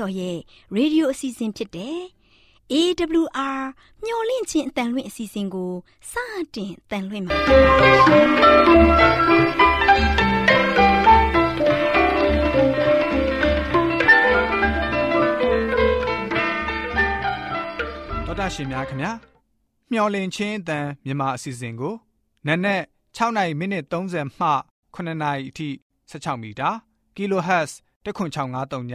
တော်ရဲ့ရေဒီယိုအစီအစဉ်ဖြစ်တဲ့ AWR မျှော်လင့်ခြင်းအတန်လွင့်အစီအစဉ်ကိုစတင်တန်လွင့်ပါတော်တာရှင်များခင်ဗျာမျှော်လင့်ခြင်းအတန်မြန်မာအစီအစဉ်ကိုနက်နက်6နိုင်မိနစ်30မှ9နာရီအထိ16မီတာ kHz 10653ည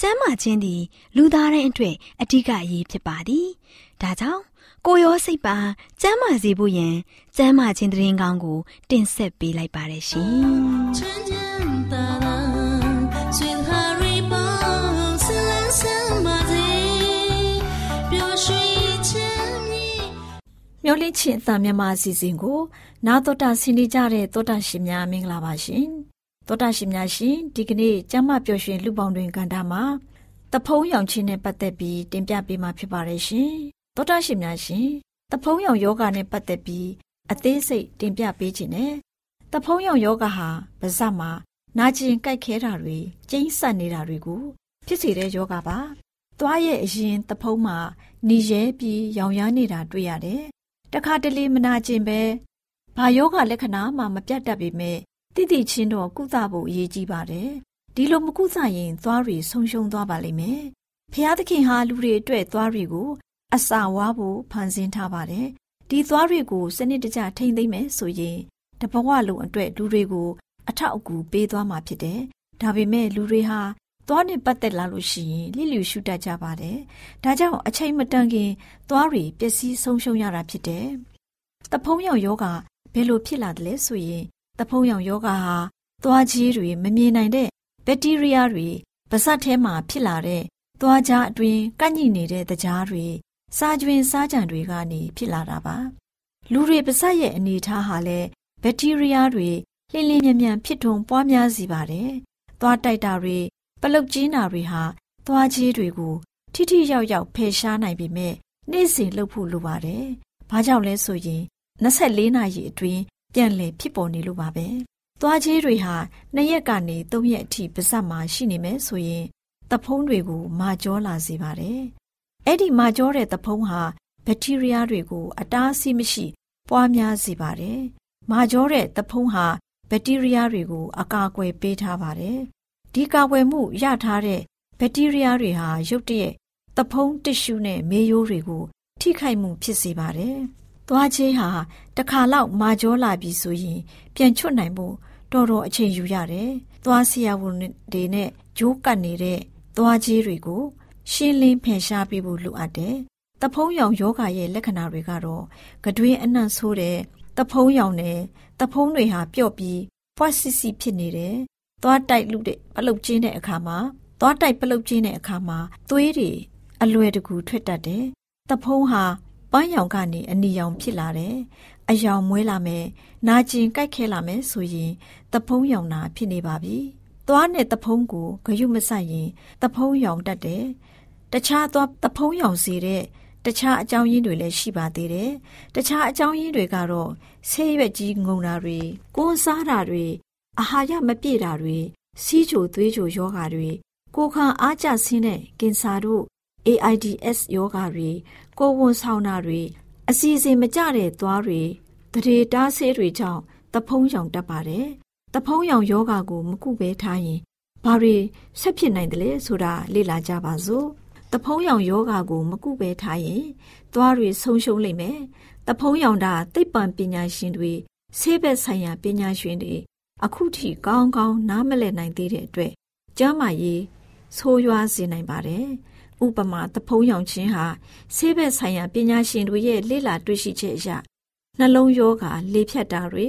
ကျမ်းမာခြင်းသည် လူသားတိုင်းအတွက်အဓိကအရေးဖြစ်ပါသည်ဒါကြောင့်ကိုရောစိတ်ပါကျမ်းမာစေဖို့ယင်ကျမ်းမာခြင်းတရင်ကောင်းကို တင်ဆက်ပေးလိုက်ပါတယ်ရှင်မျောလင့်ချင်းအတမြန်မာအစီအစဉ်ကို နာတော်တာဆင်းနေကြတဲ့တောတာရှင်များမင်္ဂလာပါရှင် တောတာရှင်များရှင်ဒီကနေ့ကျမ်းမာပျော်ရွှင်လူပေါင်းတွင်ကန်တာမှာတဖုံးရောင်ခြင်းနဲ့ပတ်သက်ပြီးတင်ပြပေးမှာဖြစ်ပါတယ်ရှင်တောတာရှင်များရှင်တဖုံးရောင်ယောဂနဲ့ပတ်သက်ပြီးအသေးစိတ်တင်ပြပေးခြင်းနဲ့တဖုံးရောင်ယောဂဟာပါးစပ်မှာနာကျင်ကြိုက်ခဲတာတွေကျိန်းဆက်နေတာတွေကိုဖြစ်စေတဲ့ယောဂပါသွားရဲ့အရင်တဖုံးမှာနေရဲပြီးရောင်ရမ်းနေတာတွေ့ရတယ်တခါတလေမနာကျင်ပဲဘာယောဂလက္ခဏာမှမပြတ်တတ်ပေမဲ့ တိတိချင်းတော့ကုသဖို့အရေးကြီးပါတယ်။ဒီလိုမကုသရင်သွားတွေဆုံးရှုံးသွားပါလိမ့်မယ်။ဖျားသခင်ဟာလူတွေအတွက်သွားတွေကိုအစာဝါဖို့ဖန်ဆင်းထားပါတယ်။ဒီသွားတွေကိုစနစ်တကျထိမ့်သိမ့်မယ်ဆိုရင်တဘဝလုံးအတွက်လူတွေကိုအထောက်အကူပေးသွားမှာဖြစ်တယ်။ဒါပေမဲ့လူတွေဟာသွားနဲ့ပတ်သက်လာလို့ရှိရင်လိလျူရှုတတ်ကြပါတယ်။ဒါကြောင့်အချိန်မတန်ခင်သွားတွေပျက်စီးဆုံးရှုံးရတာဖြစ်တယ်။တဖုံးရောင်ယောဂဘယ်လိုဖြစ်လာတယ်လဲဆိုရင် တဖုံးရောင်ယောဂဟာသွားကြီးတွေမမြင်နိုင်တဲ့ဘက်တီးရီးယားတွေပါးစပ်ထဲမှာဖြစ်လာတဲ့သွားကြားအတွင်းကန့်ညိနေတဲ့တကြားတွေစားကြွင်စားကြံတွေကနေဖြစ်လာတာပါလူတွေပါးစပ်ရဲ့အနေထားဟာလည်းဘက်တီးရီးယားတွေလင်းလင်းမြန်မြန်ဖြစ်ထွန်းပွားများစေပါတယ်သွားတိုက်တာတွေပလုတ်ကျင်းတာတွေဟာသွားကြီးတွေကိုထိထိရောက်ရောက်ဖယ်ရှားနိုင်ပေမဲ့နေ့စဉ်လှုပ်ဖို့လိုပါတယ်ဘာကြောင့်လဲဆိုရင်24နာရီအတွင်း ပြန်လည်ဖြစ်ပေါ်နေလို့ပါပဲ။သွားကြီးတွေဟာနှစ်ရက်ကနေသုံးရက်အထိပါးစပ်မှာရှိနေမယ်ဆိုရင်သဖုံးတွေကိုမာကျောလာစေပါတယ်။အဲ့ဒီမာကျောတဲ့သဖုံးဟာဘက်တီးရီးယားတွေကို အတားအဆီးမရှိ ပွားများစေပါတယ်။မာကျောတဲ့သဖုံးဟာဘက်တီးရီးယားတွေကို အကာအကွယ်ပေးထားပါတယ်။ဒီကာကွယ်မှုရထားတဲ့ဘက်တီးရီးယားတွေဟာရုတ်တရက်သဖုံးတစ်ရှူနဲ့မေးရိုးတွေကို ထိခိုက်မှုဖြစ်စေပါတယ်။ သွားချင်းဟာတခါလောက်မာကြောလာပြီဆိုရင် ပြန်ချွတ်နိုင်ဖို့တော်တော်အချိန်ယူရတယ်။သွားဆရာဝန်တွေနဲ့ဂျိုးကတ်နေတဲ့သွားကြီးတွေကို ရှင်းလင်းဖယ်ရှားပေးဖို့လိုအပ်တယ်။တဖုံးရောင်ယောဂရဲ့လက္ခဏာတွေကတော့ကတွင်းအနှံ့ဆိုးတဲ့တဖုံးရောင်နဲ့တဖုံးတွေဟာပျော့ပြီးဖွက်စစ်စစ်ဖြစ်နေတယ်။သွားတိုက်လူတဲ့ပလုတ်ကျင်းတဲ့အခါမှာသွားတိုက်ပလုတ်ကျင်းတဲ့အခါမှာသွေးတွေအလွယ်တကူထွက်တတ်တယ်။တဖုံးဟာ ပန်းရောင်ကနေအနီရောင်ဖြစ်လာတယ်။အယောင်မွေးလာမယ်။နာကျင်ကြိုက်ခဲလာမယ်ဆိုရင်တဖုံးရောင်နာဖြစ်နေပါပြီ။သွားနဲ့တဖုံးကိုဂယုမဆိုင်ရင်တဖုံးရောင်တတ်တယ်။တခြားသွားတဖုံးရောင်စေတဲ့တခြားအကြောင်းရင်းတွေလည်းရှိပါသေးတယ်။တခြားအကြောင်းရင်းတွေကတော့ဆေးရွက်ကြီးငုံတာတွေကိုယ်စားတာတွေအာဟာရမပြည့်တာတွေစီးချိုသွေးချိုယောဂါတွေကိုခံအားကျဆင်းတဲ့ကင်ဆာတို့ AIDS ယောဂါတွေ ကိုဝန်ဆောင်တာတွေအစီအစဉ်မကျတဲ့သွားတွေတရေတားဆေးတွေကြောင့်တဖုံးရောင်တတ်ပါတယ်။တဖုံးရောင်ယောဂါကိုမကုဘဲထားရင်ဘာတွေဆက်ဖြစ်နိုင်တယ်လဲဆိုတာလေ့လာကြပါစို့။တဖုံးရောင်ယောဂါကို မကုဘဲထားရင်သွားတွေဆုံးရှုံးလိမ့်မယ်။တဖုံးရောင်တာသိပ္ပံပညာရှင်တွေဆေးဘက်ဆိုင်ရာပညာရှင်တွေအခုထိကောင်းကောင်းနားမလည်နိုင်သေးတဲ့အတွက်ကျမ်းမာရေးဆိုးရွားစေနိုင်ပါတယ်။ ဥပမာသဖုံးရောင်ခြင်းဟာဆေးဘက်ဆိုင်ရာပညာရှင်တွေရဲ့လေ့လာတွေ့ရှိချက်အရနှလုံးယောဂါလေဖြတ်တာတွေ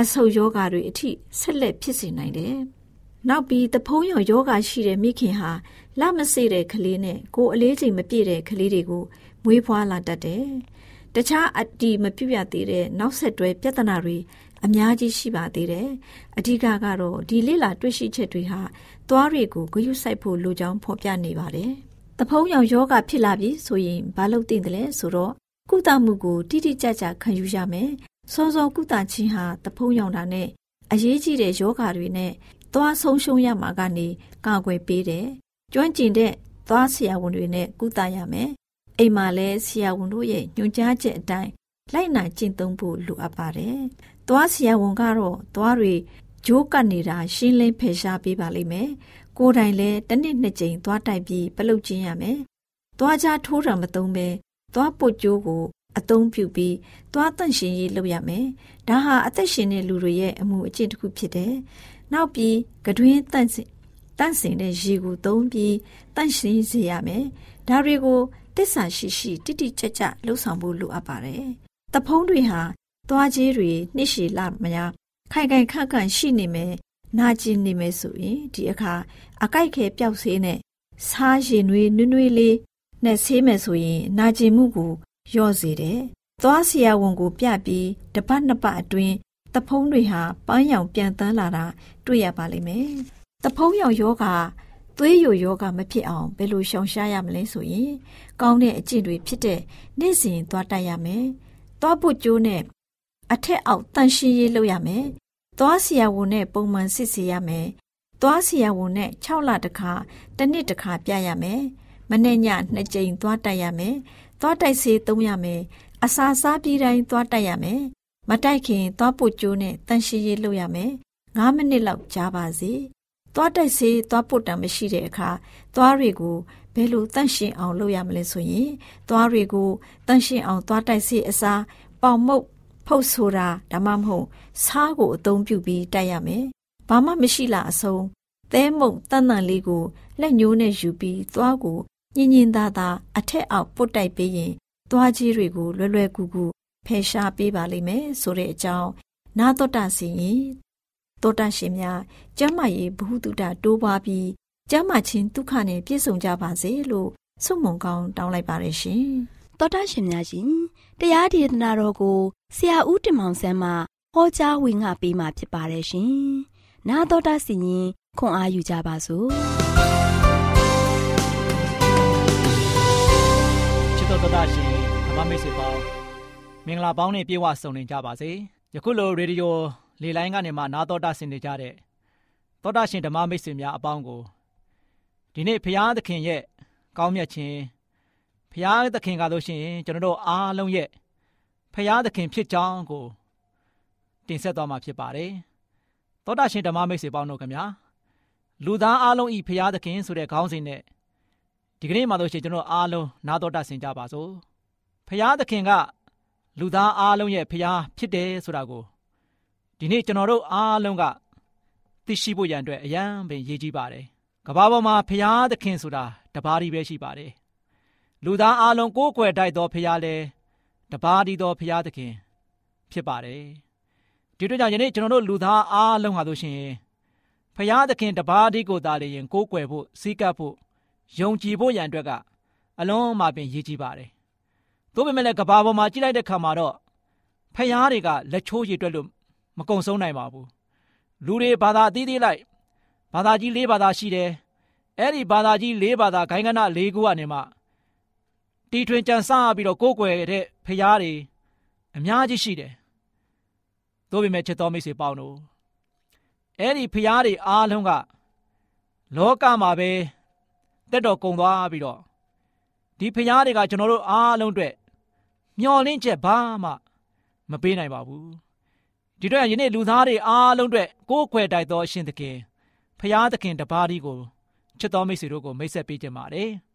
အဆုတ်ယောဂါတွေအထိဆက်လက်ဖြစ်စေနိုင်တယ်။နောက်ပြီးတဖုံးရောင်ယောဂရှိတဲ့မိခင်ဟာလမစေတဲ့ကလေးနဲ့ကိုယ်အလေးချိန်မပြည့်တဲ့ကလေးတွေကိုမွေးဖွားလာတတ်တယ်။တခြားအတီမပြည့်ပြသေးတဲ့နောက်ဆက်တွဲပြဿနာတွေအများကြီးရှိပါသေးတယ်။အဓိကကတော့ဒီလိလာတွေ့ရှိချက်တွေဟာသွားတွေကိုဂရုစိုက်ဖို့လိုကြောင်းဖော်ပြနေပါတယ်။ တဖုံးရောင်ယောဂဖြစ်လာပြီဆိုရင်ဘာလုပ်သင့်တယ်လဲဆိုတော့ကုသမှုကိုတိတိကျကျခံယူရမယ်။စောစောကုသခြင်းဟာတဖုံးရောင်တာနဲ့အရေးကြီးတဲ့ယောဂါတွေနဲ့သွားဆုံးရှုံးရမှာကနေကာကွယ်ပေးတယ်။ကျွမ်းကျင်တဲ့သွားဆရာဝန်တွေနဲ့ကုသရမယ်။အိမ်မှာလည်းဆရာဝန်တို့ရဲ့ညွှန်ကြားချက်အတိုင်းလိုက်နာကျင့်သုံးဖို့လိုအပ်ပါတယ်။သွားဆရာဝန်ကတော့သွားတွေဂျိုးကတ်နေတာရှင်းလင်းဖယ်ရှားပေးပါလိမ့်မယ်။ ကိုယ်တိုင်လည်းတစ်နှစ်နှစ်ကြိမ်သွားတိုက်ပြီးပလုတ်ကျင်းရမယ်။သွားကြားထိုးတာမသုံးပဲသွားပုတ်ကြိုးကိုအသုံးပြုပြီးသွားတန့်ရှင်ရေးလုပ်ရမယ်။ဒါဟာအသက်ရှင်တဲ့လူတွေရဲ့အမှုအကျင့်တစ်ခုဖြစ်တယ်။နောက်ပြီးကတွင်းတန့်စင်တန့်စင်တဲ့ရေကိုသုံးပြီးတန့်ရှင်စေရမယ်။ဒါတွေကိုတစ္ဆာရှိရှိတိတိကျကျလှုပ်ဆောင်ဖို့လိုအပ်ပါတယ်။တဖုံးတွေဟာသွားကြီးတွေနှိရှိလာမများခိုင်ခိုင်ခန့်ခန့်ရှိနေမယ် နာကျင်နေမယ်ဆိုရင်ဒီအခါအကြိုက်ခဲပျောက်ဆေးနဲ့စားရင်တွေနွေးနွေးလေးနဲ့ဆေးမယ်ဆိုရင် နာကျင်မှုကိုလျော့စေတယ်။သွားဆရာဝန်ကိုပြပြီးတပတ်နှစ်ပတ်အတွင်းတဖုံးတွေဟာပန်းရောင်ပြန်တန်းလာတာတွေ့ရပါလိမ့်မယ်။တဖုံးရောင်ယောဂသွေးယိုယောဂမဖြစ်အောင်ဘယ်လိုရှောင်ရှားရမလဲဆိုရင် ကောင်းတဲ့အကျင့်တွေဖြစ်တဲ့နေ့စဉ်သွားတိုက်ရမယ်။သွားပုတ်ကျိုးနဲ့အထက်အောက်တန်ရှင်းရေးလုပ်ရမယ်။ သွားဆရာဝန်နဲ့ပုံမှန်စစ်ဆေးရမယ်။သွားဆရာဝန်နဲ့6လတစ်ခါတစ်နှစ်တစ်ခါပြရမယ်။မနေ့ညနှစ်ကြိမ်သွားတိုက်ရမယ်။သွားတိုက်ဆေးသုံးရမယ်။အစာစားပြီးတိုင်းသွားတိုက်ရမယ်။မတိုက်ခင်သွားပုတ်ကျိုးနဲ့တန်ရှင်းရေးလုပ်ရမယ်။9မိနစ်လောက်ကြာပါစေ။သွားတိုက်ဆေးသွားပုတ်တံမရှိတဲ့အခါသွားတွေကိုဘယ်လိုတန့်ရှင်းအောင်လုပ်ရမလဲဆိုရင်သွားတွေကိုတန့်ရှင်းအောင်သွားတိုက်ဆေးအစားပေါင်မုတ် ဖုတ်ဆိုတာဒါမှမဟုတ်ဆားကိုအသုံးပြုပြီးတိုက်ရမယ်။ဘာမှမရှိလားအဆုံးသဲမုံတန်တန်လေးကိုလက်ညှိုးနဲ့ယူပြီးသွားကိုညင်ညင်သာသာအထက်အောက်ပုတ်တိုက်ပေးရင်သွားကြီးတွေကိုလွယ်လွယ်ကူကူဖယ်ရှားပေးပါလိမ့်မယ်ဆိုတဲ့အကြောင်းနာတော်တာစီရင်တောတာရှင်များကျမ်းမာရေးဘ ഹു တုတတိုးပွားပြီးကျမ်းမာခြင်းဒုက္ခနဲ့ပြည့်စုံကြပါစေလို့ဆုမွန်ကောင်းတောင်းလိုက်ပါရရှင်တောတာရှင်များရှင် တရားဒေသနာတော်ကိုဆရာဦးတင်မောင်ဆန်းမှဟောကြားဝင်ငါပေးมาဖြစ်ပါတယ်ရှင်။나တော်တာစီရင်ခွန်အားယူကြပါစို့။ချစ်တော်တာရှင်ဓမ္မမိတ်ဆွေပေါင်းမင်္ဂလာပေါင်းနဲ့ပြေဝဆုံနေကြပါစေ။ယခုလိုရေဒီယိုလေလိုင်းကနေမှနာတော်တာဆင်နေကြတဲ့သောတာရှင်ဓမ္မမိတ်ဆွေများအပေါင်းကိုဒီနေ့ဖရာသခင်ရဲ့ကောင်းမြတ်ခြင်း ဖရာသခင်ကလို့ရှိရင်ကျွန်တော်တို့အားလုံးရဲ့ဖရာသခင်ဖြစ်ကြောင်းကိုတင်ဆက်သွားမှာဖြစ်ပါတယ်။သောတာရှင်ဓမ္မမိတ်ဆွေပေါင်းတို့ခင်ဗျာလူသားအားလုံးဤဖရာသခင်ဆိုတဲ့ခေါင်းစဉ်နဲ့ဒီကနေ့မှာလို့ရှိရင်ကျွန်တော်အားလုံးနာတော်တာဆင်ကြပါစို့။ဖရာသခင်ကလူသားအားလုံးရဲ့ဖရာဖြစ်တယ်ဆိုတာကိုဒီနေ့ကျွန်တော်တို့အားလုံးကသိရှိဖို့ရန်အတွက်အရန်ပင်ရည်ကြီးပါတယ်။ကဘာပေါ်မှာဖရာသခင်ဆိုတာတပါးဒီပဲရှိပါတယ်။ လူသားအားလုံးကိုးကွယ်တိုက်တော်ဖရာလဲတပါးဒီတော်ဖရာသခင် ဖြစ်ပါတယ်ဒီတို့ကြောင့်ယနေ့ကျွန်တော်တို့လူသားအားလုံးဟာဆိုရှင်ဖရာသခင်တပါးဒီကိုသာလေရင်ကိုးကွယ်ဖို့စီးကပ်ဖို့ယုံကြည်ဖို့ရန်အတွက်ကအလုံးမပင်ရည်ကြီးပါတယ်သို့ပေမဲ့လည်းကဘာပေါ်မှာကြည့်လိုက်တဲ့ခါမှာတော့ဖရာတွေကလက်ချိုးရည်တွက်လို့မကုံဆုံးနိုင်ပါဘူးလူတွေဘာသာအသီးသီးလိုက်ဘာသာကြီး၄ဘာသာရှိတယ်အဲ့ဒီဘာသာကြီး၄ဘာသာဂိုင်းကန၄ခုကနေမှ တီထွင်ကြံစပြီးတော့ကိုးကွယ်တဲ့ဖရားတွေအများကြီးရှိတယ်။သို့ပေမဲ့ချစ်တော်မိတ်ဆွေပေါင်းတို့အဲ့ဒီဖရားတွေအားလုံးကလောကမှာပဲတက်တော်ကုံသွားပြီးတော့ဒီဖရားတွေကကျွန်တော်တို့အားလုံးအတွက်မျော်လင့်ချက်ဘာမှမပေးနိုင်ပါဘူး။ဒီတော့ယနေ့လူသားတွေအားလုံးအတွက်ကိုးကွယ်တိုက်တော်အရှင်သခင်ဖရားသခင်တပါးဒီကိုချစ်တော်မိတ်ဆွေတို့ကိုမိတ်ဆက်ပေးကြပါတယ်။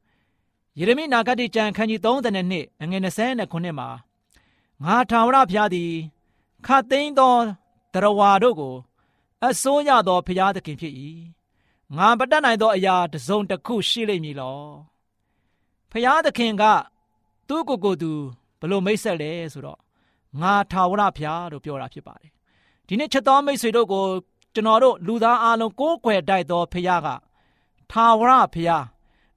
ယေရမိနာဂတိကျမ်းခန်းကြီး32အငယ်29မှာငါထာဝရဘုရားသည်ခတ်သိမ်းသောတရဝါတို့ကိုအစိုးရသောဘုရားသခင်ဖြစ်၏ငါပတတ်နိုင်သောအရာတစုံတစ်ခုရှိလိမ့်မည်လောဘုရားသခင်ကသူ့ကိုယ်ကိုယ်သူဘလို့မိတ်ဆက်လဲဆိုတော့ငါထာဝရဘုရားလို့ပြောတာဖြစ်ပါတယ်ဒီနေ့ချက်တော်မိတ်ဆွေတို့ကိုကျွန်တော်တို့လူသားအလုံးကိုးကွယ်တိုက်သောဖခင်ကထာဝရဖခင်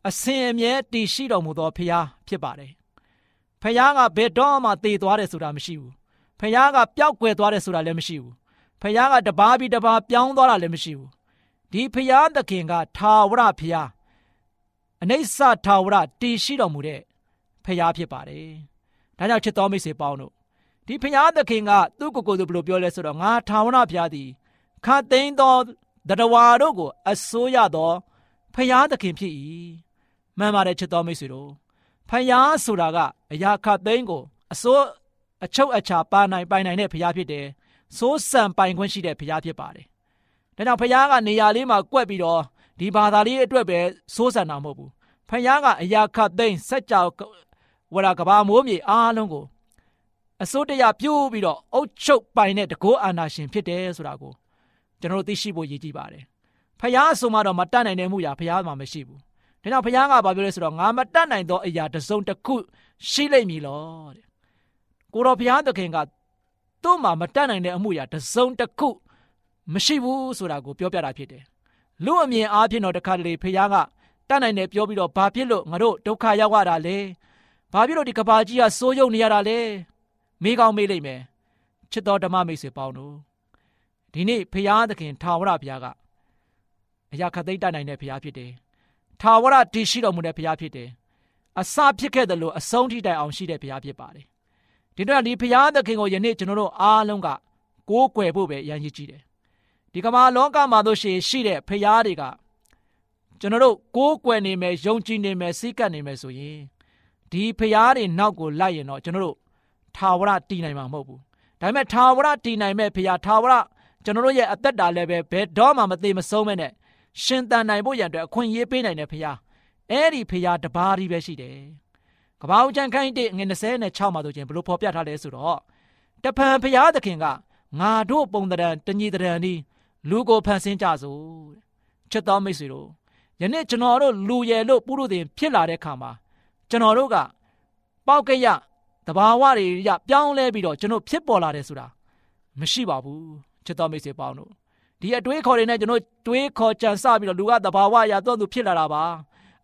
အစဉ်အမြဲတည်ရှိတော်မူသောဖခင်ဖြစ်ပါတယ်။ဖခင်ကဘယ်တော့မှတည်သွားတယ်ဆိုတာမရှိဘူး။ဖခင်ကပျောက်ကွယ်သွားတယ်ဆိုတာလည်းမရှိဘူး။ဖခင်ကတပါးပြီးတပါးပြောင်းသွားတာလည်းမရှိဘူး။ဒီဖခင်သခင်ကထာဝရဖခင်အနိစ္စထာဝရတည်ရှိတော်မူတဲ့ဖခင်ဖြစ်ပါတယ်။ဒါကြောင့်ချစ်တော်မိတ်ဆွေပေါင်းတို့ဒီဖခင်သခင်ကသူ့ကိုယ်ကိုယ်သူဘယ်လိုပြောလဲဆိုတော့ငါထာဝရဘုရားသည်ခတ်သိမ်းသောတရဝါတို့ကိုအစိုးရသောဖခင်သခင်ဖြစ်၏ မှန်ပါတယ်ချစ်တော်မိတ်ဆွေတို့ဖခင်ဆိုတာကအရာခတ်သိမ်းကိုအစိုးအချုပ်အချာပါနိုင်ပိုင်နိုင်တဲ့ဖခင်ဖြစ်တယ်စိုးစံပိုင်ခွင့်ရှိတဲ့ဖခင်ဖြစ်ပါတယ်ဒါကြောင့်ဖခင်ကနေရာလေးမှာကွက်ပြီးတော့ဒီဘာသာလေးအတွက်ပဲစိုးစံတာမဟုတ်ဘူးဖခင်ကအရာခတ်သိမ်းစัจ java ဝရကဘာမိုးမြေအားလုံးကိုအစိုးတရားပြုပြီးတော့အုတ်ချုပ်ပိုင်တဲ့တကောအာနာရှင်ဖြစ်တယ်ဆိုတာကိုကျွန်တော်တို့သိရှိဖို့ရည်ကြည်ပါတယ်။ဖယားအဆိုမှတော့မတတ်နိုင်တဲ့မှုရာဖယားမှာမရှိဘူး။ ဒါကြောင့်ဖယားကဘာပြောလဲဆိုတော့ငါမတတ်နိုင်သောအရာတစ်စုံတစ်ခုရှိလိမ့်မည်လို့တဲ့။ကိုတော်ဖယားသခင်ကသူ့မှာမတတ်နိုင်တဲ့အမှုရာတစ်စုံတစ်ခုမရှိဘူးဆိုတာကိုပြောပြတာဖြစ်တယ်။လူအမြင်အားဖြင့်တော့တခါတလေဖယားကတတ်နိုင်တယ်ပြောပြီးတော့ဘာဖြစ်လို့ငါတို့ဒုက္ခရောက်ရတာလဲ။ဘာဖြစ်လို့ဒီကဘာကြီးကစိုးရုံနေရတာလဲ။မေးကောင်းမေးလိမ့်မယ်ချစ်တော်ဓမ္မမိတ်ဆွေပေါင်းတို့ဒီနေ့ဖရာသခင်ထာဝရဘုရားကအရာခသိမ့်တတ်နိုင်တဲ့ဘုရားဖြစ်တယ် ထာဝရတည်ရှိတော်မူတဲ့ဘုရားဖြစ်တယ်အစဖြစ်ခဲ့တယ်လို့အဆုံးထိတိုင်အောင်ရှိတဲ့ဘုရားဖြစ်ပါတယ်ဒီတော့ဒီဘုရားသခင်ကိုယနေ့ကျွန်တော်တို့အားလုံးကကိုးကွယ်ဖို့ပဲအရန်ကြီးကြည့်တယ်ဒီကမ္ဘာလောကမှာတို့ရှိရှိတဲ့ဘုရားတွေကကျွန်တော်တို့ကိုးကွယ်နေမယ်ယုံကြည်နေမယ်စိတ်ကပ်နေမယ်ဆိုရင်ဒီဖျားတွေနောက်ကိုလိုက်ရင်တော့ကျွန်တော်တို့ထာဝရတည်နိုင်မှာမဟုတ်ဘူးဒါပေမဲ့ထာဝရတည်နိုင်မဲ့ဖခင်ထာဝရကျွန်တော်တို့ရဲ့အသက်တာလည်းပဲဘယ်တော့မှမသေးမဆုံးမဲ့နဲ့ ရှင်တန်နိုင်ဖို့ရန်အတွက်အခွင့်အရေးပေးနိုင်တဲ့ဖခင်အဲ့ဒီဖခင်တပါးကြီးပဲရှိတယ်ကပောက်ချန်ခိုင်းတဲ့ငွေ26မှာဆိုချင်းဘလို့ဖော်ပြထားလဲဆိုတော့တဖန်ဖခင်သခင်ကငါတို့ပုံတရံတညီတရံဒီလူကိုဖန်ဆင်းကြစို့ချက်တော်မိတ်ဆွေတို့ယနေ့ကျွန်တော်တို့လူရယ်လို့ပုရုသင်ဖြစ်လာတဲ့ခါမှာကျွန်တော်တို့ကပေါက်ကရတဘာဝတွေရပြောင်းလဲပြီးတော့ကျွန်တော်ဖြစ်ပေါ်လာတယ်ဆိုတာမရှိပါဘူးချစ်တော်မိတ်ဆွေပေါင်းတို့ ဒီအတွေးခေါ်တွေနဲ့ကျွန်တော်တွေးခေါ်ကြံစပြီးတော့လူကတဘာဝအရာတော့သူဖြစ်လာတာပါ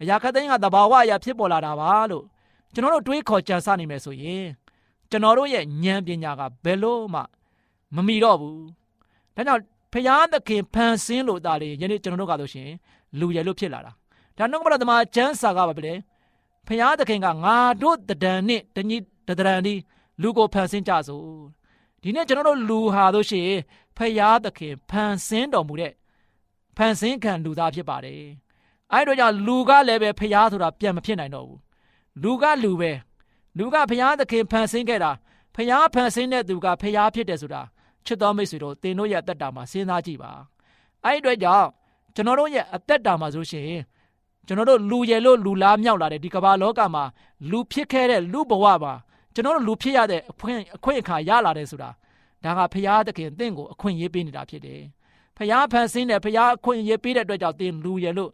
အရာခသိန်းကတဘာဝအရာဖြစ်ပေါ်လာတာပါလို့ကျွန်တော်တို့တွေးခေါ်ကြံစနိုင်မယ်ဆိုရင်ကျွန်တော်တို့ရဲ့ဉာဏ်ပညာကဘယ်လို့မှမမီတော့ဘူးဒါကြောင့်ဖျားသခင်ဖန်ဆင်းလို့တာလေယနေ့ကျွန်တော်တို့ကဆိုရှင်လူရယ်လို့ဖြစ်လာတာဒါနှုတ်ကပတော်သမားကျမ်းစာကပါပဲဖျားသခင်ကငါတို့တဒံနဲ့တညီတဒရန်ဒီလူကိုဖန်ဆင်းကြစို့ဒီနေ့ကျွန်တော်တို့လူဟာတို့ရှိ ဖယားသခင်ဖန်ဆင်းတော်မူတဲ့ဖန်ဆင်းခံလူသားဖြစ်ပါတယ်အဲ့တော့ကြောင့်လူကလည်းပဲဖယားဆိုတာပြန်မဖြစ်နိုင်တော့ဘူးလူကလူပဲလူကဖယားသခင်ဖန်ဆင်းခဲ့တာဖယားဖန်ဆင်းတဲ့သူကဖယားဖြစ်တယ်ဆိုတာချစ်တော်မိတ်ဆွေတို့သင်တို့ရဲ့အသက်တာမှာစဉ်းစားကြည့်ပါအဲ့ဒီအတွက်ကြောင့်ကျွန်တော်တို့ရဲ့အသက်တာမှာဆိုရှင်ကျွန်တော်တို့လူရယ်လို့လူလားမြောက်လာတဲ့ဒီကမ္ဘာလောကမှာလူဖြစ်ခဲ့တဲ့လူဘဝမှာကျွန်တော်တို့လူဖြစ်ရတဲ့အခွင့်အခွင့်အခါရလာတယ်ဆိုတာ ဒါကဖရာသခင်တင့်ကိုအခွင့်ရေးပေးနေတာဖြစ်တယ်။ဖရာဖန်ဆင်းတယ်ဖရာအခွင့်ရေးပေးတဲ့အတွက်ကြောင့်တင်လူရလို့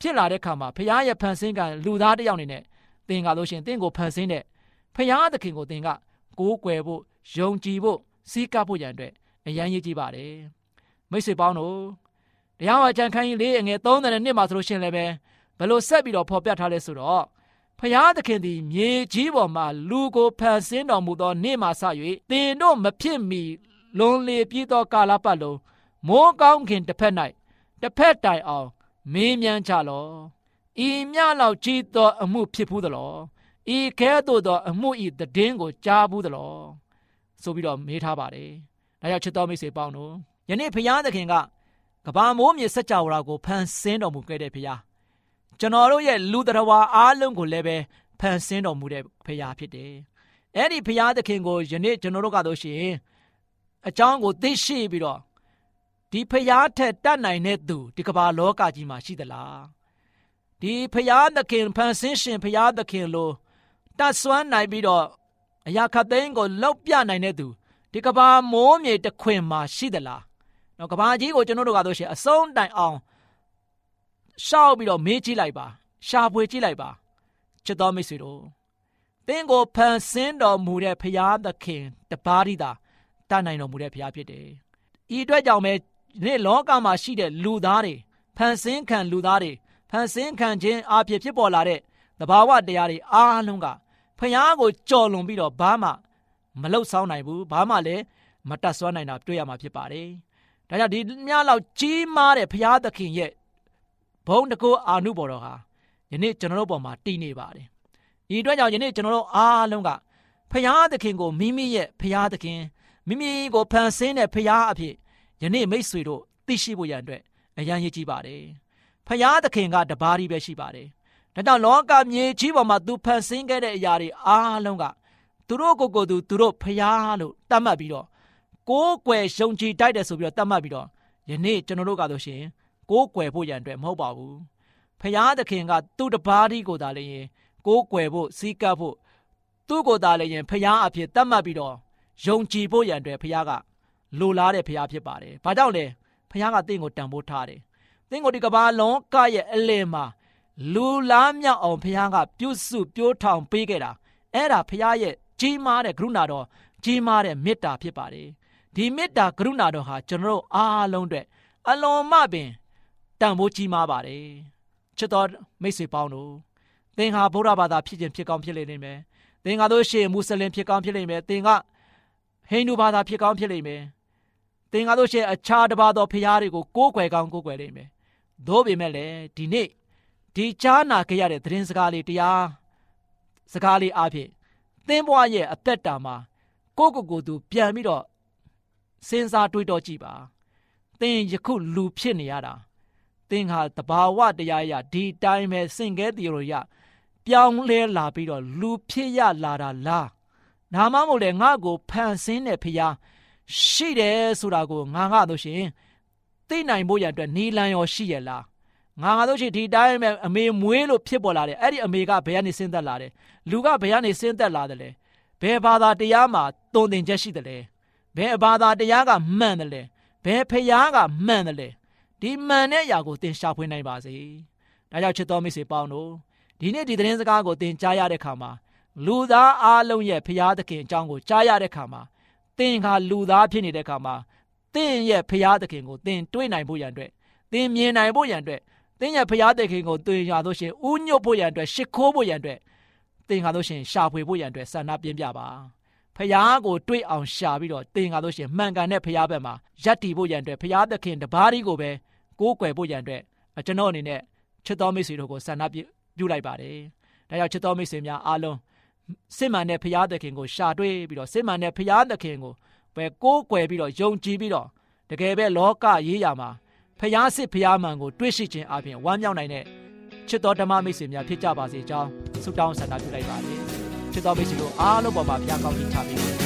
ဖြစ်လာတဲ့ခါမှာဖရာရဲ့ဖန်ဆင်းကလူသားတစ်ယောက်အနေနဲ့တင်ကလို့ရှိရင်တင့်ကိုဖန်ဆင်းတဲ့ဖရာသခင်ကိုတင်ကကိုးကွယ်ဖို့ယုံကြည်ဖို့စီးကပ်ဖို့ရန်အတွက်အရန်ရေးကြည့်ပါတယ်။မိတ်ဆွေပေါင်းတို့တရားဝါကြံခိုင်းလေးအငယ်30နှစ်မှာဆိုလို့ရှိရင်လည်းပဲဘယ်လိုဆက်ပြီးတော့ဖော်ပြထားလဲဆိုတော့ ဖျားသခင်သည်မြေကြီးပေါ်မှလူကိုဖန်ဆင်းတော်မူသောနေ့မှစ၍သင်တို့မဖြစ်မီလွန်လေပြေးသောကာလပတ်လုံးမိုးကောင်းခင်တစ်ဖက်၌တစ်ဖက်တိုင်အောင်မေးမြန်းကြလောဤမြလောက်ကြီးသောအမှုဖြစ်ဘူးသလောဤကဲသို့သောအမှုဤတည်င်းကိုကြားဘူးသလောဆိုပြီးတော့မေးထားပါတယ်ဒါကြောင့်ချစ်တော်မိတ်ဆွေပေါင်းတို့ယနေ့ဖျားသခင်ကကဘာမိုးမြေစัจ java ကိုဖန်ဆင်းတော်မူခဲ့တဲ့ဖျား ကျွန်တော်တို့ရဲ့လူတော်ဝါအားလုံးကိုလည်းပဲဖန်ဆင်းတော်မူတဲ့ဖရာဖြစ်တယ်။အဲ့ဒီဖရာသခင်ကိုယနေ့ကျွန်တော်တို့ကတော့ရှင်အကြောင်းကိုသိရှိပြီးတော့ဒီဖရာထက်တတ်နိုင်တဲ့သူဒီကမ္ဘာလောကကြီးမှာရှိသလား။ဒီဖရာသခင်ဖန်ဆင်းရှင်ဖရာသခင်လိုတတ်စွမ်းနိုင်ပြီးတော့အရာခတ်သိန်းကိုလောက်ပြနိုင်တဲ့သူဒီကဘာမိုးမြေတခွင်မှာရှိသလား။နော်ကဘာကြီးကိုကျွန်တော်တို့ကတော့ရှင်အဆုံးတိုင်အောင် ရှောက်ပြီးတော့မေးကြည့်လိုက်ပါ ရှာဖွေကြည့်လိုက်ပါချစ်တော်မိတ်ဆွေတို့သင်ကိုဖန်ဆင်းတော်မူတဲ့ဖရာသခင်တပါးရီသာတတ်နိုင်တော်မူတဲ့ဖရာဖြစ်တယ်ဤအတွက်ကြောင့်ပဲနေ့လောကမှာရှိတဲ့လူသားတွေဖန်ဆင်းခံလူသားတွေဖန်ဆင်းခံခြင်းအဖြစ်ဖြစ်ပေါ်လာတဲ့သဘာဝတရားတွေအားလုံးကဖျားကိုကြော်လွန်ပြီးတော့ဘာမှမလှုပ်ဆောင်နိုင်ဘူးဘာမှလည်းမတတ်ဆွမ်းနိုင်တာတွေ့ရမှာဖြစ်ပါတယ်။ဒါကြောင့်ဒီမြလောက်ကြီးမားတဲ့ဖျားသခင်ရဲ့ ဘုံတကူအာနုဘော်တော်ဟာယနေ့ကျွန်တော်တို့ပေါ်မှာတည်နေပါတယ်။ဒီအတွက်ကြောင့်ယနေ့ကျွန်တော်တို့အားလုံးကဖျားသခင်ကိုမိမိရဲ့ဖျားသခင်မိမိကိုဖန်ဆင်းတဲ့ဖျားအဖြစ်ယနေ့မိတ်ဆွေတို့သိရှိဖို့ရန်အတွက်အရန်ရည်ကြီးပါတယ်။ဖျားသခင်ကတပါးကြီးပဲရှိပါတယ်။ဒါကြောင့်လောကမြေကြီးပေါ်မှာသူဖန်ဆင်းခဲ့တဲ့အရာတွေအားလုံးကသူတို့ကိုယ်ကိုယ်သူသူတို့ဖျားလို့တတ်မှတ်ပြီးတော့ကိုးကွယ်ယုံကြည်တိုက်တယ်ဆိုပြီးတော့တတ်မှတ်ပြီးတော့ယနေ့ကျွန်တော်တို့ကဆိုရှင် ကိုးကွယ်ဖို့ရန်အတွက်မဟုတ်ပါဘူး။ဖျားသခင်ကသူ့တပါးကြီးကိုသာလေရင်ကိုးကွယ်ဖို့စီးကပ်ဖို့သူ့ကိုယ်သာလေရင်ဖျားအဖြစ်တတ်မှတ်ပြီးတော့ယုံကြည်ဖို့ရန်အတွက်ဖျားကလိုလားတဲ့ဖျားဖြစ်ပါတယ်။ဘာကြောင့်လဲဖျားကတင့်ကိုတန်ဖိုးထားတယ်။တင့်ကိုဒီကဘာလုံးကရဲ့အလယ်မှာလူလားမြောက်အောင်ဖျားကပြုစုပြိုးထောင်ပေးခဲ့တာအဲ့ဒါဖျားရဲ့ကြီးမားတဲ့ကရုဏာတော်ကြီးမားတဲ့မေတ္တာဖြစ်ပါတယ်။ဒီမေတ္တာကရုဏာတော်ဟာကျွန်တော်တို့အားလုံးအတွက်အလွန်မှပင် တန်ဖိုးကြီးမားပါတယ်။ချစ်တော်မိတ်ဆွေပေါင်းတို့သင်ဟာဗုဒ္ဓဘာသာဖြစ်ခြင်းဖြစ်ကောင်းဖြစ်လိမ့်မယ်။သင်ကတို့ရှေ့မွတ်စလင်ဖြစ်ကောင်းဖြစ်လိမ့်မယ်။သင်ကဟိန္ဒူဘာသာဖြစ်ကောင်းဖြစ်လိမ့်မယ်။သင်ကားလို့ရှိရင်အခြားတစ်ပါးသောဖျားတွေကိုကိုးကွယ်ကောင်းကိုးကွယ်လိမ့်မယ်။သို့ပေမဲ့လည်းဒီနေ့ဒီကြားနာခဲ့ရတဲ့သတင်းစကားလေးတရားစကားလေးအဖြစ်သင်ဘွားရဲ့အသက်တာမှာကိုယ့်ကိုယ်ကိုယ်သူပြန်ပြီးတော့စဉ်းစားတွေးတောကြည့်ပါ။သင်ယခုလူဖြစ်နေရတာ သင်ဟာတဘာဝတရားရဒီတိုင်းပဲစင်ကဲတီရိုရပြောင်းလဲလာပြီးတော့လူဖြစ်ရလာတာလား။နာမမို့လေငါ့ကိုဖန်ဆင်းတဲ့ဖရားရှိတယ်ဆိုတာကိုငါငါတို့ရှင်သိနိုင်ဖို့ရန်အတွက်နီလန်ရောရှိရလားငါငါတို့ရှင်ဒီတိုင်းပဲအမေမွေးလို့ဖြစ်ပေါ်လာတယ်အဲ့ဒီအမေကဘယ်ကနေဆင်းသက်လာတယ်လူကဘယ်ကနေဆင်းသက်လာတယ်လဲဘယ်ဘာသာတရားမှာတုံသင်ချက်ရှိတယ်လဲဘယ်ဘာသာတရားကမှန်တယ်လဲဘယ်ဖရားကမှန်တယ်လဲ ဒီမှန်တဲ့အရာကိုသင်ရှာဖွေနိုင်ပါစေဒါကြောင့်ချစ်တော်မိတ်ဆွေပေါင်းတို့ဒီနေ့ဒီသတင်းစကားကိုသင်ကြားရတဲ့အခါမှာလူသားအားလုံးရဲ့ဖရာသခင်အကြောင်းကိုကြားရတဲ့ခါမှာသင်ကလူသားဖြစ်နေတဲ့ခါမှာသင်ရဲ့ဖရာသခင်ကိုသင်တွေးနိုင်ဖို့ရန်အတွက်သင်မြင်နိုင်ဖို့ရန်အတွက်သင်ရဲ့ဖရာသခင်ကိုတွေ့ရလို့ရှိရင်ဥညွတ်ဖို့ရန်အတွက်ရှ िख ိုးဖို့ရန်အတွက်သင်ကလို့ရှိရင်ရှာဖွေဖို့ရန်အတွက်ဆန္ဒပြင်းပြပါဖရာကိုတွေးအောင်ရှာပြီးတော့သင်ကလို့ရှိရင်မှန်ကန်တဲ့ဖရာဘက်မှာယက်တီဖို့ရန်အတွက်ဖရာသခင်တပါးဒီကိုပဲ ကိုးကွယ်ဖို့ရန်အတွက်ကျွန်တော်အနေနဲ့ချစ်တော်မိတ်ဆွေတို့ကိုဆန္ဒပြုလိုက်ပါတယ်ဒါကြောင့်ချစ်တော်မိတ်ဆွေများအားလုံးစစ်မှန်တဲ့ဖရာသခင်ကိုရှာတွေ့ပြီးတော့စစ်မှန်တဲ့ဖရာသခင်ကိုပဲကိုးကွယ်ပြီးတော့ယုံကြည်ပြီးတော့တကယ်ပဲလောကရေးရာမှာဖရာစစ်ဖရာမှန်ကိုတွေ့ရှိခြင်းအပြင်ဝမ်းမြောက်နိုင်တဲ့ချစ်တော်ဓမ္မမိတ်ဆွေများဖြစ်ကြပါစေကြောင်းဆုတောင်းဆန္ဒပြုလိုက်ပါတယ်ချစ်တော်မိတ်ဆွေတို့အားလုံးပေါ်မှာဘုရားကောင်းကြီးချပေးပါ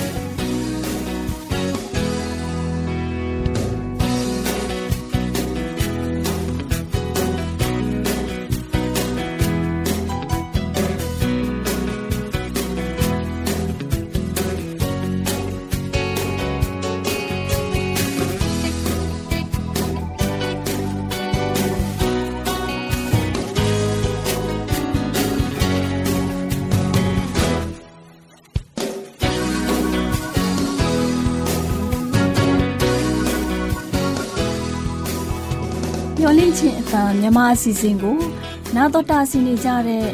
မျော်လင့်ခြင်းအပံမြမအစီအစဉ်ကိုနာတော်တာဆင်နေကြတဲ့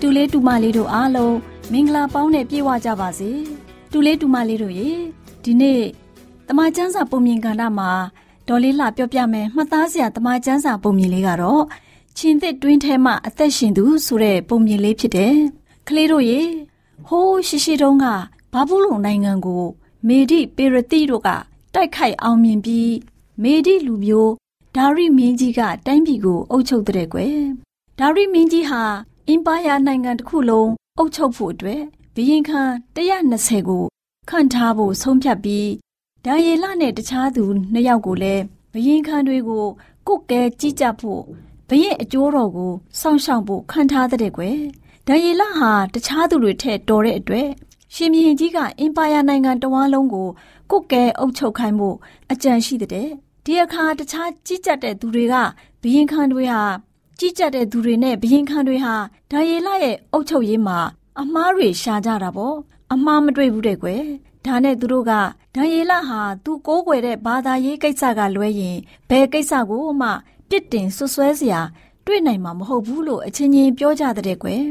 တူလေးတူမလေးတို့အားလုံးမင်္ဂလာပေါင်းနဲ့ပြည့်ဝကြပါစေတူလေးတူမလေးတို့ရေဒီနေ့တမချန်းစာပုံမြင်ကဏ္ဍမှာဒေါ်လေးလှပြောပြမယ်မှတ်သားစရာတမချန်းစာပုံမြင်လေးကတော့ချင်းသစ်တွင်းထဲမှာအသက်ရှင်သူဆိုတဲ့ပုံမြင်လေးဖြစ်တယ်ကလေးတို့ရေဟိုးရှိရှိတုန်းကဘာဘူးလုံနိုင်ငံကို မေဒီပေရတိတို့ကတိုက်ခိုက်အောင်မြင်ပြီးမေဒီလူမျိုး ဒါရီမင်းကြီးကတိုင်းပြည်ကိုအုပ်ချုပ်တဲ့ကွယ်ဒါရီမင်းကြီးဟာအင်ပါယာနိုင်ငံတစ်ခုလုံးအုပ်ချုပ်ဖို့အတွက်ဘီရင်ခံ120ကိုခန့်ထားဖို့ဆုံးဖြတ်ပြီးဒါယေလနဲ့တခြားသူနှစ်ယောက်ကိုလည်းဘီရင်ခံတွေကိုကုတ်ကဲကြီးကြပ်ဖို့ဘရင်အကျိုးတော်ကိုစောင့်ရှောက်ဖို့ခန့်ထားတဲ့ကွယ်ဒါယေလဟာတခြားသူတွေထက်တော်တဲ့အတွက်ရှင်မြင်းကြီးကအင်ပါယာနိုင်ငံတဝန်းလုံးကိုကုတ်ကဲအုပ်ချုပ်ခိုင်းဖို့အကြံရှိတဲ့ ဒီအခါတခြားကြီးကြပ်တဲ့သူတွေကဘရင်ခံတွေဟာကြီးကြပ်တဲ့သူတွေနဲ့ဘရင်ခံတွေဟာဒါယေလရဲ့အုပ်ချုပ်ရေးမှာအမားတွေရှာကြတာပေါ့အမားမတွေ့ဘူးတဲ့ကွယ်ဒါနဲ့သူတို့ကဒံယေလဟာသူကိုးကွယ်တဲ့ဘာသာရေးကိစ္စကလွဲရင်ဘယ်ကိစ္စကိုမှပြစ်တင်ဆွဆွဲစရာတွေ့နိုင်မှာမဟုတ်ဘူးလို့အချင်းချင်းပြောကြတဲ့ကွယ်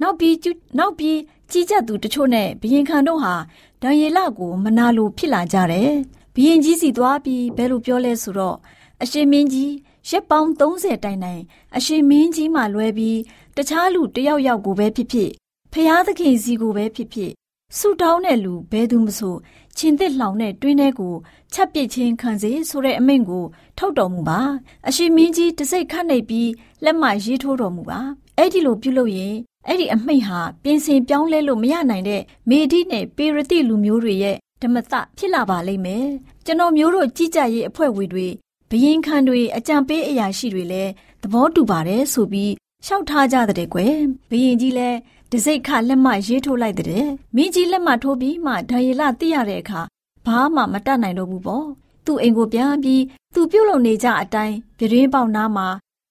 နောက်ပြီးနောက်ပြီးကြီးကြပ်သူတချို့နဲ့ဘယင်ခံတို့ဟာဒံယေလကိုမနာလိုဖြစ်လာကြတယ် ဘယင်ကြီးစီသွားပြီးဘယ်လိုပြောလဲဆိုတော့အရှင်မင်းကြီးရက်ပေါင်း30တိုင်တိုင်အရှင်မင်းကြီးမှလွဲပြီးတခြားလူတယောက်ယောက်ကိုပဲဖြစ်ဖြစ်ဖျားသခင်စီကိုပဲဖြစ်ဖြစ်ဆူတောင်းတဲ့လူဘယ်သူမဆိုချင်းသစ်လှောင်တဲ့တွင်းထဲကိုချက်ပစ်ချင်းခံစေဆိုတဲ့အမိန့်ကို ထုတ်တော်မူပါ အရှင်မင်းကြီးတစိတ်ခတ်နေပြီးလက်မရေးထိုးတော်မူပါအဲ့ဒီလိုပြုလုပ်ရင်အဲ့ဒီအမိန့်ဟာပြင်ဆင်ပြောင်းလဲလို့မရနိုင်တဲ့မေဒီနဲ့ပေရတိလူမျိုးတွေရဲ့ ဓမ္မသဖြစ်လာပါလိမ့်မယ်ကျွန်တော်မျိုးတို့ကြီးကြပ်ရေးအဖွဲ့ဝေတွေဘယင်ခံတွေအကြံပေးအရာရှိတွေလည်းသဘောတူပါတယ်ဆိုပြီးလျှောက်ထားကြတဲ့ကွယ်ဘယင်ကြီးလည်းတစိတ်ခလက်မရေးထိုးလိုက်တဲ့မင်းကြီးလက်မထိုးပြီးမှဒံရီလသိရတဲ့အခါဘာမှမတတ်နိုင်တော့ဘူးပေါ့သူ့အိမ်ကိုပြန်ပြီးသူပြုတ်လုံနေကြအတိုင်းပြရင်းပေါက်နားမှာ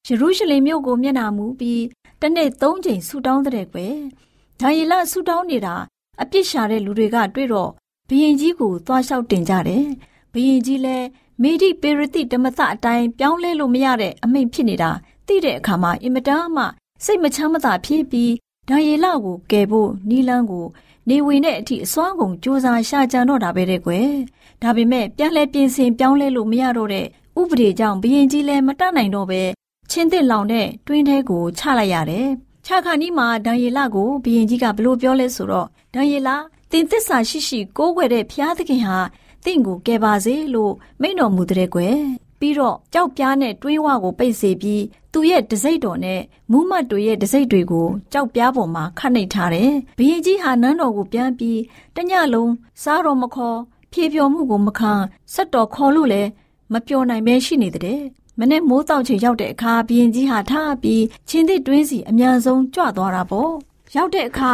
ယေရုရှလင်မြို့ကိုမျက်နှာမူပြီးတနေ့သုံးချိန်ဆူတောင်းတဲ့ကွယ်ဒံရီလဆူတောင်းနေတာအပြစ်ရှာတဲ့လူတွေကတွေ့တော့ ဘယင်ကြီးကိုသွားလျှောက်တင်ကြတယ်ဘယင်ကြီးလည်းမေဒီပေရတိဓမ္မသအတိုင်းပြောင်းလဲလို့မရတဲ့အမိန့်ဖြစ်နေတာသိတဲ့အခါမှာအင်မတန်မှစိတ်မချမ်းမသာဖြစ်ပြီးဒံယေလကိုကယ်ဖို့နီလန်းကို နေဝင်တဲ့အထိအစွမ်းကုန်စူးစမ်းရှာကြံတော့တာပဲတဲ့ကွယ်ဒါပေမဲ့ပြန်လဲပြင်ဆင်ပြောင်းလဲလို့မရတော့တဲ့ဥပဒေကြောင့်ဘရင်ကြီးလည်းမတတ်နိုင်တော့ပဲချင်းတစ်လောင်တဲ့တွင်းထဲကိုချလိုက်ရတယ်ချခါနီးမှာဒံယေလကိုဘရင်ကြီးကဘလို့ပြောလဲဆိုတော့ဒံယေလ တင်သစ္စာရှိရှိကိုးကွယ်တဲ့ဖျားသခင်ဟာတင့်ကိုကယ်ပါစေလို့မိန့်တော်မူတဲ့ကွယ်ပြီးတော့ကြောက်ပြားနဲ့တွင်းဝကိုပိတ်စေပြီးသူ့ရဲ့တစိမ့်တော်နဲ့မူးမတ်တွေရဲ့တစိမ့်တွေကိုကြောက်ပြားပေါ်မှာခတ်နှိပ်ထားတယ်။ဘုရင်ကြီးဟာနန်းတော်ကိုပြန်ပြီးတညလုံးစားတော်မခေါ်ဖြေပြော်မှုကိုမခံဆက်တော်ခေါ်လို့လည်းမပြောနိုင်ပဲရှိနေတဲ့။မနေ့မိုးတောက်ချိန်ရောက်တဲ့အခါဘုရင်ကြီးဟာထားပြီးချင်းသစ်တွင်းစီအများဆုံးကြွသွားတာပေါ့။ရောက်တဲ့အခါ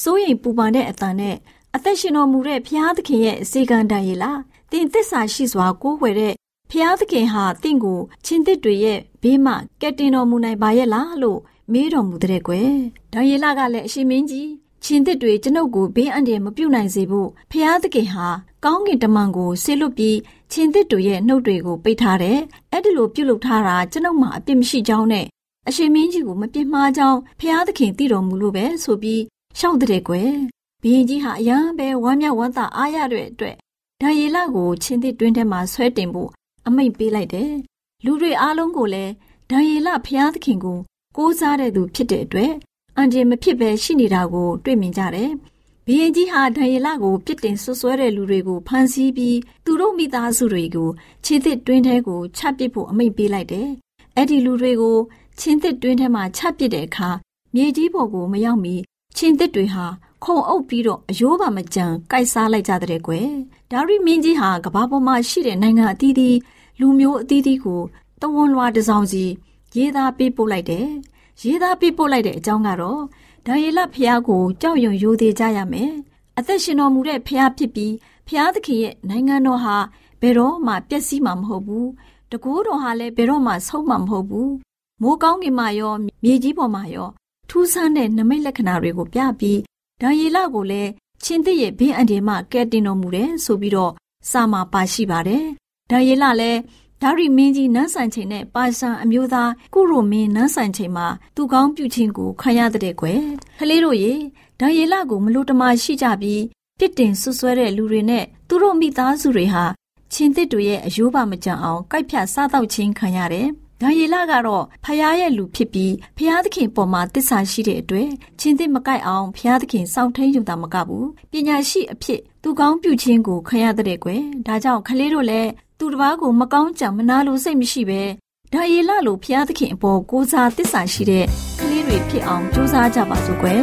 စိုးရိမ်ပူပန်တဲ့အတန်နဲ့ အသက်ရှင်တော်မူတဲ့ဘုရားသခင်ရဲ့အစီကံတန်ရည်လားတင်သစ္စာရှိစွာကိုးကွယ်တဲ့ဖျားသခင်ဟာတင့်ကိုချင်းတစ်တွေရဲ့ဘေးမှကက်တင်တော်မူနိုင်ပါရဲ့လားလို့မေးတော်မူတဲ့ကွယ်။ဒေါယေလကလည်းအရှင်မင်းကြီးချင်းတစ်တွေကျွန်ုပ်ကိုဘေးအန္တရာယ်မပြုတ်နိုင်စေဖို့ဖျားသခင်ဟာကောင်းကင်တမန်ကိုဆေလွတ်ပြီးချင်းတစ်တွေရဲ့နှုတ်တွေကိုပိတ်ထားတယ်။အဲ့ဒီလိုပြုတ်လုထားတာကျွန်ုပ်မှအပြစ်မရှိကြောင်းနဲ့အရှင်မင်းကြီးကိုမပြစ်မှားကြောင်းဖျားသခင်သိတော်မူလို့ပဲဆိုပြီးရှောက်တဲ့ကွယ်။ ဘုရင်ကြီးဟာအရန်ပဲဝမ်းမြောက်ဝမ်းသာအားရတဲ့အတွက်ဒါယေလကိုချင်းတစ်တွင်းထဲမှာဆွဲတင်ဖို့အမိန့်ပေးလိုက်တယ်။လူတွေအားလုံးကိုလည်းဒံယေလဖျားသခင်ကိုကိုးစားတဲ့သူဖြစ်တဲ့အတွက်အန်ဂျင်မဖြစ်ပဲရှိနေတာကို တွေ့မြင်ကြတယ်။ဘီရင်ကြီးဟာဒံယေလကိုပြစ်တင်ဆွဆွဲတဲ့လူတွေကိုဖမ်းဆီးပြီးသူတို့မိသားစုတွေကိုခြေသစ်တွင်းထဲကိုချပစ်ဖို့အမိန့်ပေးလိုက်တယ်။အဲ့ဒီလူတွေကိုချင်းသစ်တွင်းထဲမှာချပစ်တဲ့အခါမြေကြီးပေါ်ကိုမရောက်မီချင်းသစ်တွေဟာ ခုံအုပ်ပြီးတော့အယိုးပါမကြံကိုက်စားလိုက်ကြတဲ့ကွယ်ဒါရီမင်းကြီးဟာကဘာပေါ်မှာရှိတဲ့နိုင်ငံအသီးသီးလူမျိုးအသီးသီးကိုတဝန်လွာတစ်စောင်းစီရေးသားပေးပို့လိုက်တယ်ရေးသားပေးပို့လိုက်တဲ့အကြောင်းကတော့ဒါရီလဖျားကိုကြောက်ရွံ့ရိုသေကြရမယ်အသက်ရှင်တော်မူတဲ့ဖျားဖြစ်ပြီးဖျားသခင်ရဲ့နိုင်ငံတော်ဟာဘယ်တော့မှပျက်စီးမှာမဟုတ်ဘူးတကူတော်ဟာလည်းဘယ်တော့မှဆုံးမှာမဟုတ်ဘူးမိုးကောင်းကင်မှာရောမြေကြီးပေါ်မှာရောထူးဆန်းတဲ့နမိတ်လက္ခဏာတွေကိုပြပြီး ဒါရီလကိုလည်းချင်းသစ်ရဲ့ဘင်းအန်ဒီမှကဲတင်တော်မူတယ်ဆိုပြီးတော့စာမှာပါရှိပါတယ်။ဒါရီလလည်းဒါရီမင်းကြီးနန်းဆန်ချိန်နဲ့ပါရှန်အမျိုးသားကုရိုမင်းနန်းဆန်ချိန်မှာသူကောင်းပြုခြင်းကိုခံရတဲ့ကွယ်။ကလေးတို့ရေဒါရီလကိုမလို့တမရှိကြပြီးပြစ်တင်ဆွဆွဲတဲ့လူတွေနဲ့သူတို့မိသားစုတွေဟာချင်းသစ်တွေရဲ့အယိုးပါမကြံအောင်ကြိုက်ဖြတ်စားတော့ခြင်းခံရတယ်။ ဒါယေလကတော့ဖျားရဲ့လူဖြစ်ပြီးဖျားသခင်ပေါ်မှာတစ္ဆာရှိတဲ့အတွက်ချင်းသစ်မကိုက်အောင်ဖျားသခင်စောင့်ထိန်ယူတာမကဘူးပညာရှိအဖြစ်သူကောင်းပြုခြင်းကိုခံရတဲ့ကွယ်ဒါကြောင့်ခလေးတို့လည်းသူတစ်ပါးကိုမကောင်းကြံမနာလိုစိတ်မရှိပဲဒါယေလလိုဖျားသခင်အပေါ်ကိုးစားတစ္ဆာရှိတဲ့ကလေးတွေဖြစ်အောင်ကြိုးစားကြပါစို့ကွယ်